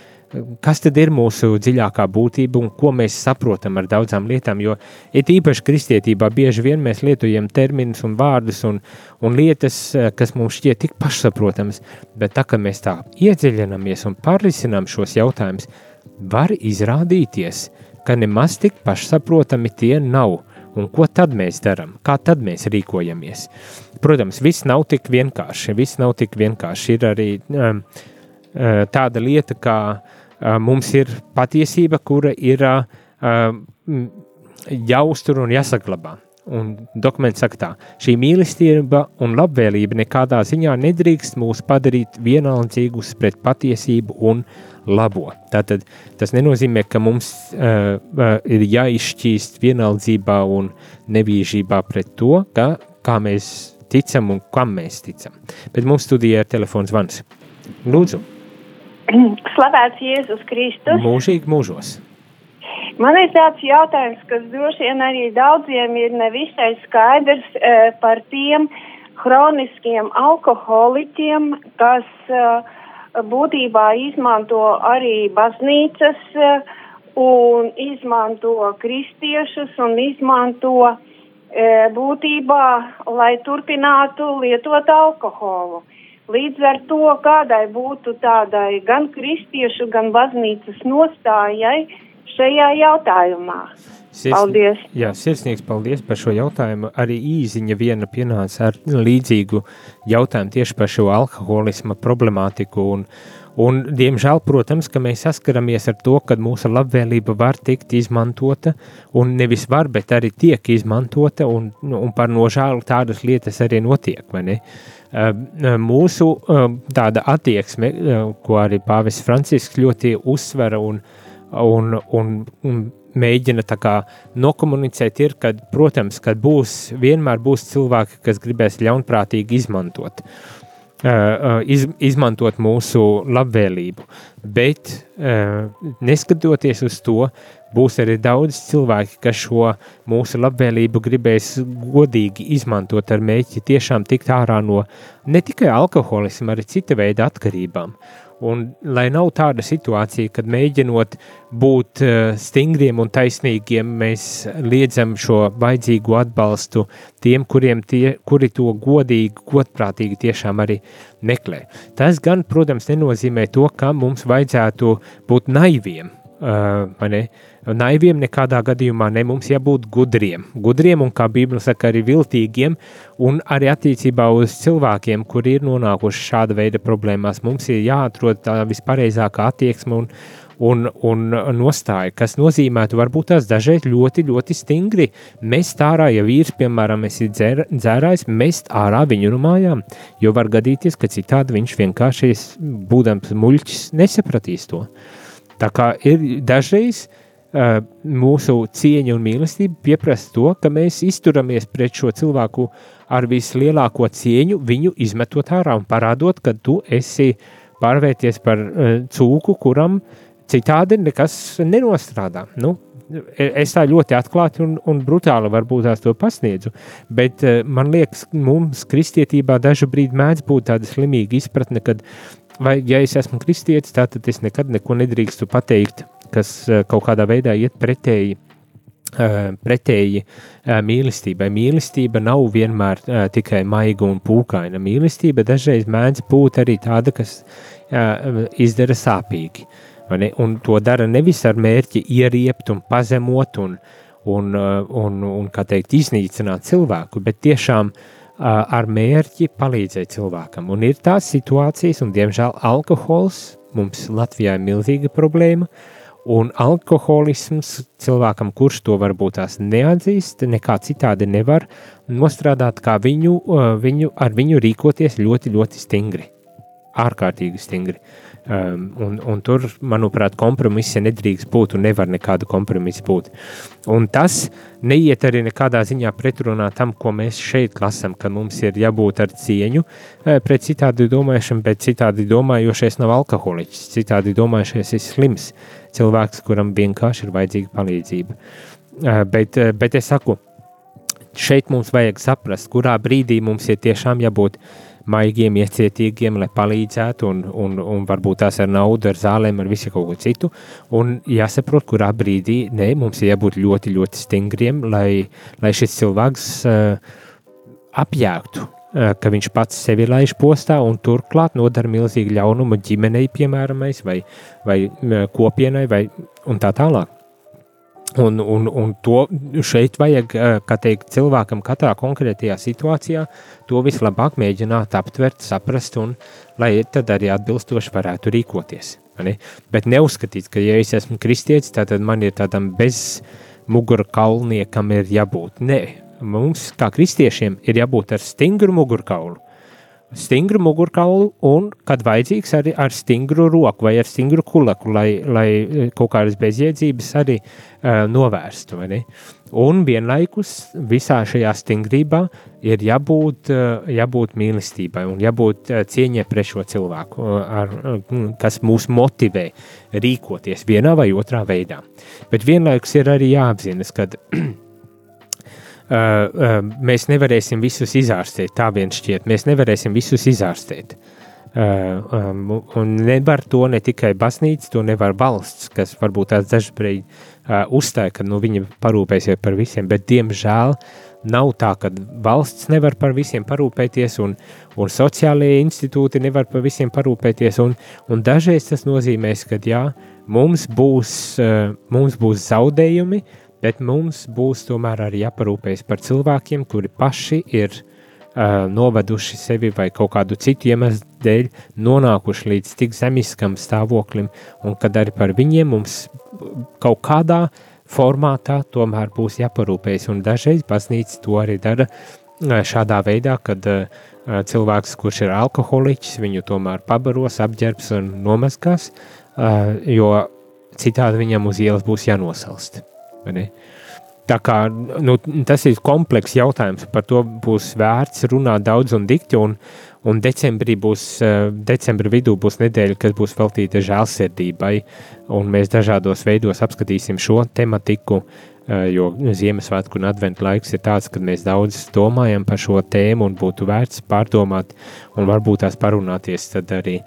kas tad ir mūsu dziļākā būtība un ko mēs saprotam ar daudzām lietām, jo it īpaši kristietībā bieži vien mēs lietojam terminus un vārdus un, un lietas, kas mums šķiet tik pašsaprotamas, bet tā, ka mēs tā iedziļinamies un pārrisinām šos jautājumus, var izrādīties, ka nemaz tik pašsaprotami tie nav. Un ko tad mēs darām? Kā tad mēs rīkojamies? Protams, viss nav tik vienkārši. Viss nav tik vienkārši. Ir arī um, tāda lieta, kā uh, mums ir patiesība, kura ir uh, jāuztur un jāsaglabā. Un dokuments saka tā, šī mīlestība un labvēlība nekādā ziņā nedrīkst mūs padarīt vienaldzīgus pret patiesību un labo. Tātad tas nenozīmē, ka mums uh, uh, ir jāizšķīst vienaldzībā un nevīžībā pret to, ka, kā mēs ticam un kam mēs ticam. Bet mums studijā ir telefons zvans. Lūdzu, Slavēts Jēzus Kristus. mūžīgi mūžos. Man ir tāds jautājums, kas droši vien arī daudziem ir nevisai skaidrs eh, par tiem hroniskiem alkoholiķiem, kas eh, būtībā izmanto arī baznīcas eh, un izmanto kristiešus un izmanto eh, būtībā, lai turpinātu lietot alkoholu. Līdz ar to, kādai būtu tādai gan kristiešu, gan baznīcas nostājai šajā jautājumā. Paldies! Jā, sirsnīgs paldies par šo jautājumu. Arī īziņa viena pienāca ar līdzīgu jautājumu tieši par šo alkoholisma problemātiku. Un, un, diemžēl, protams, ka mēs saskaramies ar to, ka mūsu labvēlība var tikt izmantota, un nevis var, bet arī tiek izmantota, un, nu, un par nožēlu tādas lietas arī notiek. vai ne? Uh, Mūsu uh, tāda attieksme, ko arī Pāvis Francisks ļoti uzsvera un, un, un, un mēģina tā kā nokomunicēt, ir, ka, protams, ka būs, vienmēr būs cilvēki, kas gribēs ļaunprātīgi izmantot. Iz, izmantot mūsu labvēlību, bet neskatoties uz to, būs arī daudz cilvēki, kas šo mūsu labvēlību gribēs godīgi izmantot ar mēķi tiešām tikt ārā no ne tikai alkoholisma, arī cita veida atkarībām. Un lai nav tāda situācija, kad mēģinot būt uh, stingriem un taisnīgiem, mēs liedzam šo baidzīgo atbalstu tiem, kuriem tie, kuri to godīgi, godprātīgi tiešām arī meklē. Tas gan, protams, nenozīmē to, ka mums vajadzētu būt naiviem. Uh, ne? Naiviem nekādā gadījumā ne mums jābūt gudriem. Gudriem un, kā Bībele saka, arī viltīgiem, un arī attiecībā uz cilvēkiem, kuri ir nonākuši šāda veida problēmās, mums ir jāatrod tā vispareizākā attieksme un, un, un nostāja, kas nozīmētu varbūt tās dažreiz ļoti, ļoti stingri mest ārā, ja vīrs, piemēram, ir dzer, dzērājs, mest ārā viņu no mājām, jo var gadīties, ka citādi viņš vienkārši, būdams muļķis, nesapratīs to. Tā kā ir dažreiz uh, mūsu cieņa un mīlestība pieprasa to, ka mēs izturamies pret šo cilvēku ar vislielāko cieņu, viņu izmetot ārā un parādot, ka tu esi pārvērties par uh, cūku, kuram citādi nekas nenostrādā. Nu, es tā ļoti atklāti un, un brutāli varbūt tās to pasniedzu, bet man liekas, mums kristietībā dažu brīdi mēdz būt tāda slimīga izpratne, kad vai ja es esmu kristietis, tad es nekad neko nedrīkstu pateikt, kas eh, kaut kādā veidā iet pretēji. Uh, pretēji uh, mīlestībai. Mīlestība nav vienmēr tikai maiga un pūkaina. Mīlestība dažreiz mēdz būt arī tāda, kas izdara sāpīgi. Un to dara nevis ar mērķi ieriept un pazemot un, un, un, un kā teikt, iznīcināt cilvēku, bet tiešām uh, ar mērķi palīdzēt cilvēkam. Un ir tās situācijas, un diemžēl alkohols mums Latvijā ir milzīga problēma, un alkoholisms cilvēkam, kurš to varbūt tās neatzīst, nekā citādi nevar nostrādāt, kā viņu, viņu ar viņu rīkoties ļoti, ļoti stingri. Ārkārtīgi stingri. Um, un, un tur, manuprāt, kompromisa nedrīkst būt un nevar nekādu kompromisu būt. Un tas neiet arī nekādā ziņā pretrunā tam, ko mēs šeit lasām, ka mums ir jābūt ar cieņu eh, pret citādi domājušiem, bet citādi domājošais nav alkoholiķis, citādi domājušais ir slims cilvēks, kuram vienkārši ir vajadzīga palīdzība. Uh, bet, uh, bet es saku, šeit mums vajag saprast, kurā brīdī mums ir tiešām jābūt uh, maigiem, iecietīgiem, lai palīdzētu, un, un, un varbūt tās ar naudu, ar zālēm, ar visu kaut ko citu. Un jāsaprot, kurā brīdī ne, mums ir jābūt ļoti, ļoti stingriem, lai, lai šis cilvēks uh, apjēgtu, uh, ka viņš pats sevi laiž postā un turklāt nodara milzīgu ļaunumu ģimenei, piemēram, vai, vai uh, kopienai, vai tā tālāk. Un, un, un to šeit vajag, eh, kā teikt, cilvēkam katrā konkrētajā situācijā to vislabāk mēģināt aptvert, saprast, un lai tad arī atbilstoši varētu rīkoties. Ne? Bet neuzskatīt, ka, ja es esmu kristietis, tad man ir tādam bez mugurkaulniekam ir jābūt. Nē, mums kā kristiešiem ir jābūt ar stingru mugurkaulu stingru mugurkaulu un, kad vajadzīgs, arī ar stingru roku vai ar stingru kulaku, lai, lai eh, kaut kādas bezjēdzības arī uh, novērstu. Un vienlaikus visā šajā stingrībā ir jābūt, uh, jābūt mīlestībai un jābūt uh, cieņai pret šo cilvēku, uh, ar, uh, kas mūs motivē rīkoties vienā vai otrā veidā. Bet vienlaikus ir arī jāapzinas, ka mēs nevarēsim visus izārstēt. Tā vien šķiet, mēs nevarēsim visus izārstēt. Uh, um, un nevar to ne tikai baznīca, to nevar valsts, kas varbūt dažreiz uh, uzstāja, ka nu, viņa parūpēsies par visiem, bet diemžēl nav tā, ka valsts nevar par visiem parūpēties, un, un sociālajie institūti nevar par visiem parūpēties. Un, un dažreiz tas nozīmēs, ka jā, mums būs, mums būs zaudējumi, bet mums būs tomēr arī jāparūpējas par cilvēkiem, kuri paši ir uh, noveduši sevi vai kaut kādu citu iemeslu dēļ nonākuši līdz tik zemiskam stāvoklim, un kad arī par viņiem mums kaut kādā formātā tomēr būs jāparūpējas, un dažreiz baznīca to arī dara šādā veidā, kad uh, cilvēks, kurš ir alkoholiķis, viņu tomēr pabaros, apģērbs un nomazgās, uh, jo citādi viņam uz ielas būs jānosalst. Tā kā, nu, tas ir komplekss jautājums, par to būs vērts runāt daudz un dikti, un, un decembrī būs, eh, decembra vidū būs nedēļa, kas būs veltīta žēlsirdībai, mēs dažādos veidos apskatīsim šo tematiku, Uh, jo Ziemassvētku un adventu laiks ir tāds, kad mēs daudz domājam par šo tēmu un būtu vērts pārdomāt un varbūt tās parunāties arī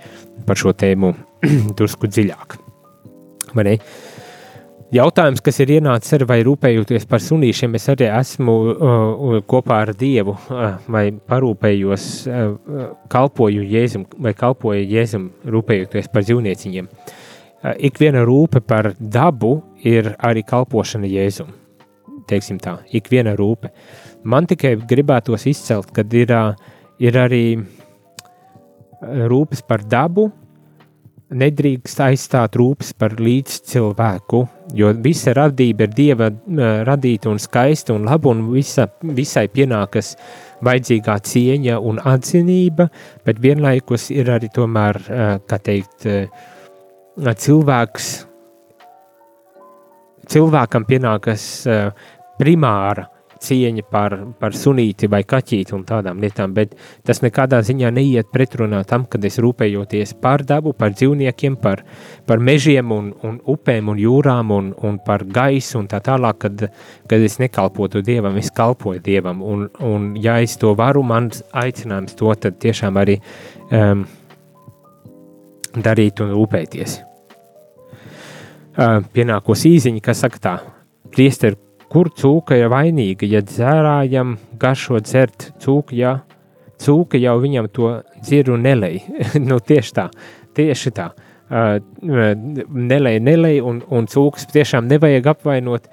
par šo tēmu drusku dziļāk. Vai ne? Jautājums, kas ir ienācis ar vai rūpējoties par sunīšiem, es arī esmu uh, kopā ar Dievu uh, vai parūpējos, uh, kalpoju Jēzum vai kalpoju Jēzum rūpējoties par dzīvnieciņiem. Uh, ik viena rūpe par dabu ir arī kalpošana Jēzum. Teiksim tā, ik viena rūpe. Man tikai gribētos izcelt, kad ir, uh, ir arī rūpes par dabu, nedrīkst aizstāt rūpes par līdzcilvēku, jo visa radība ir dieva radīta un skaista un laba, un visa, visai pienākas vajadzīgā cieņa un atzinība, bet vienlaikus ir arī tomēr, kā teikt, cilvēks, cilvēkam pienākas primāra cieņa par, par sunīti vai kaķīti un tādām lietām, bet tas nekādā ziņā neiet pretrunā tam, kad es rūpējos par dabu, par dzīvniekiem, par, par mežiem un, un upēm un jūrām un, un par gaisu un tā tālāk, kad, kad es nekalpotu Dievam, es kalpoju Dievam, un, un ja es to varu, mans aicinājums to tad tiešām arī um, darīt un rūpēties. Uh, pienākos īziņa, kas saka tā, priesteru kur cūka ir vainīga, ja dzērājam garšo dzert cūku, ja cūka jau viņam to dziru nelej. nu, tieši tā, tieši tā. Uh, nelej, nelej, un, un cūkas tiešām nevajag apvainot,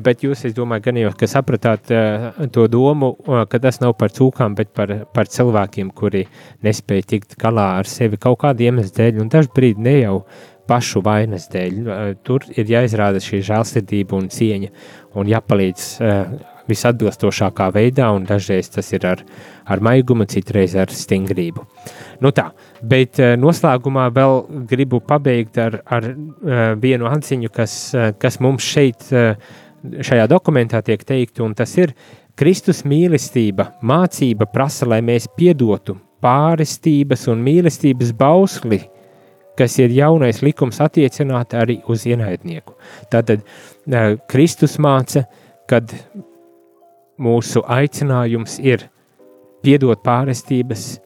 bet jūs, es domāju, gan jau, sapratāt uh, to domu, uh, ka tas nav par cūkām, bet par, par cilvēkiem, kuri nespēja tikt galā ar sevi kaut kādu iemeslu dēļ, un dažbrīd ne jau pašu vainas dēļ. Tur ir jāizrāda šī žēlsirdība un cieņa un jāpalīdz uh, visatbilstošākā veidā, un dažreiz tas ir ar, ar maigumu, citreiz ar stingrību. Nu tā, bet uh, noslēgumā vēl gribu pabeigt ar, ar uh, vienu anciņu, kas, uh, kas mums šeit, uh, šajā dokumentā tiek teikt, un tas ir Kristus mīlestība, mācība prasa, lai mēs piedotu pārestības un mīlestības bausli, kas ir jaunais likums attiecināt arī uz ienaidnieku. Tātad Kristus māca, kad mūsu aicinājums ir piedot pārestības,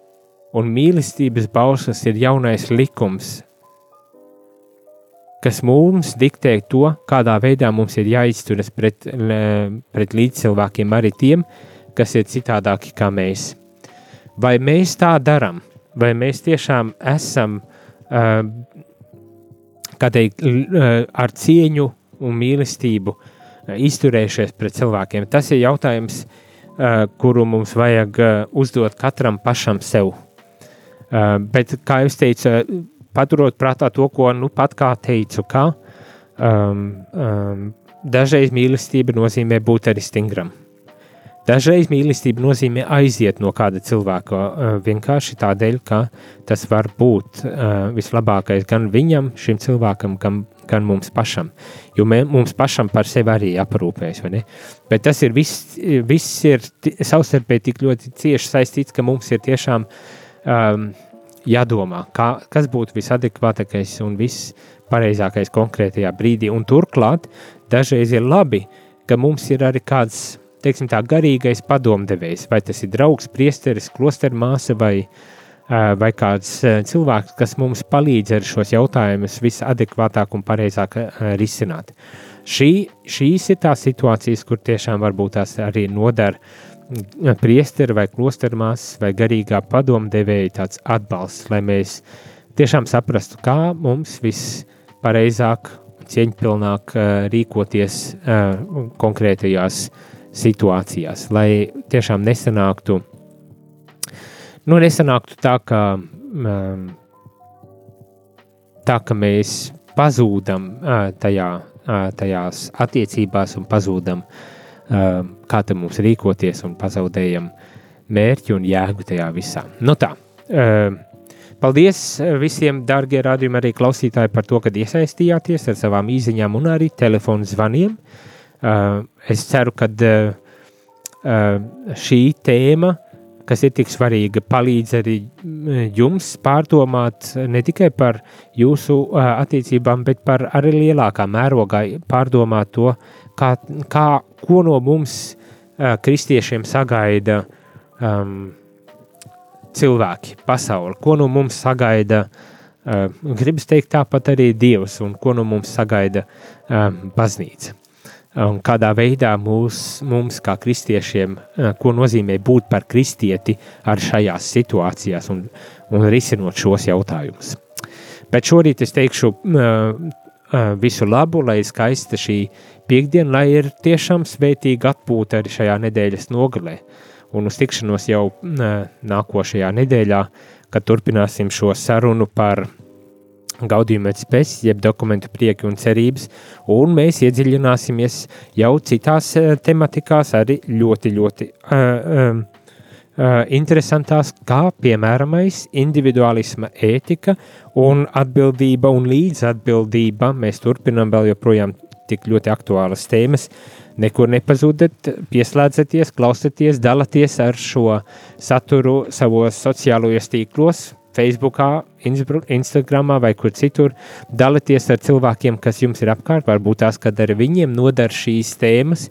un mīlestības bausas ir jaunais likums, kas mums diktē to, kādā veidā mums ir jāizturas pret, pret līdzcilvēkiem, arī tiem, kas ir citādāki kā mēs. Vai mēs tā darām, vai mēs tiešām esam kā teikt, ar cieņu un mīlestību izturējušies pret cilvēkiem. Tas ir jautājums, kuru mums vajag uzdot katram pašam sev. Bet, kā jau teicu, paturot prātā to, ko nu pat kā teicu, ka um, um, dažreiz mīlestība nozīmē būt arī stingram. Dažreiz mīlestība nozīmē aiziet no kāda cilvēka uh, vienkārši tādēļ, ka tas var būt uh, vislabākais gan viņam, šim cilvēkam, gan, gan mums pašam. Jo mē, mums pašam par sevi arī jāparūpējas. Bet tas ir viss, viss ir savstarpēji tik ļoti cieši saistīts, ka mums ir tiešām um, jādomā, kā, kas būtu visadekvātākais un vispareizākais konkrētajā brīdī. Un turklāt dažreiz ir labi, ka mums ir arī kāds teiksim, tā, garīgais padomdevējs, vai tas ir draugs, priesteris, klostermāsa vai, vai kāds cilvēks, kas mums palīdz ar šos jautājumus visadekvātāk un pareizāk risināt. Šī, šīs ir tās situācijas, kur tiešām varbūt tās arī nodara priesteri vai klostermās vai garīgā padomdevēja tāds atbalsts, lai mēs tiešām saprastu, kā mums vispareizāk, cieņpilnāk rīkoties konkrētajās situācijās, lai tiešām nesanāktu, nu, nesanāktu tā, ka, um, tā, ka mēs pazūdam uh, tajā, uh, tajās attiecībās un pazūdam, uh, kā te mums rīkoties un pazaudējam mērķi un jēgu tajā visā. Nu tā, uh, Paldies visiem, darbie rādījumi, arī klausītāji, par to, ka iesaistījāties ar savām īsiņām un arī telefonu zvaniem. Uh, es ceru, ka uh, uh, šī tēma kas ir tik svarīga, palīdz arī mm, jums pārdomāt ne tikai par jūsu attiecībām, bet par arī lielākā mērogā pārdomāt to, kā, kā ko no mums kristiešiem sagaida um, cilvēki, pasauli, ko no mums sagaida uh, gribas teikt tāpat arī Dievs un ko no mums sagaida uh, baznīca un kādā veidā mūs, mums, kā kristiešiem, ko nozīmē būt par kristieti ar šajās situācijās un, un risinot šos jautājumus. Bet šorīt es teikšu visu labu, lai skaista šī piekdiena, lai ir tiešām svētīga atpūta arī šajā nedēļas nogalē. Un uz tikšanos jau nākošajā nedēļā, kad turpināsim šo sarunu par Gaudījuma spēks, jeb dokumentu prieki un cerības, un mēs iedziļināsimies jau citās uh, tematikās, arī ļoti, ļoti uh, uh, interesantās, kā piemēram individualisma ētika un atbildība un līdzatbildība. Mēs turpinām vēl joprojām tik ļoti aktuālas tēmas. Nekur nepazudat, pieslēdzaties, klausieties, dalieties ar šo saturu savos sociālajos tīklos, Facebook, Instagram vai kur citur. Dalieties ar cilvēkiem, kas jums ir apkārt. Varbūt tās, kad ar viņiem nodara šīs tēmas,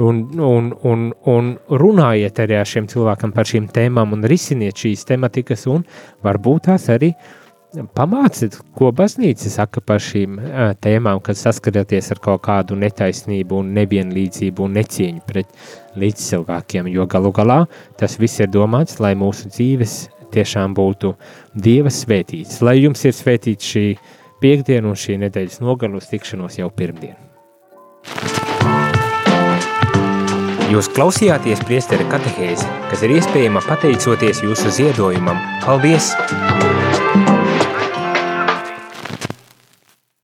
un, un, un, un runājiet arī ar šiem cilvēkiem par šīm tēmām un risiniet šīs tematikas, un varbūt tās arī pamāciet, ko baznīca saka par šīm tēmām, kad saskaraties ar kaut kādu netaisnību, un nevienlīdzību un necieņu pret līdzcilvēkiem, jo galu galā tas viss ir domāts, lai mūsu dzīves tiešām būtu Dieva svētīts. Lai jums ir svētīts šī piekdiena un šī nedēļas nogalus tikšanos jau pirmdien. Jūs klausījāties priesteri katehēzi, kas ir iespējama pateicoties jūsu ziedojumam. Paldies!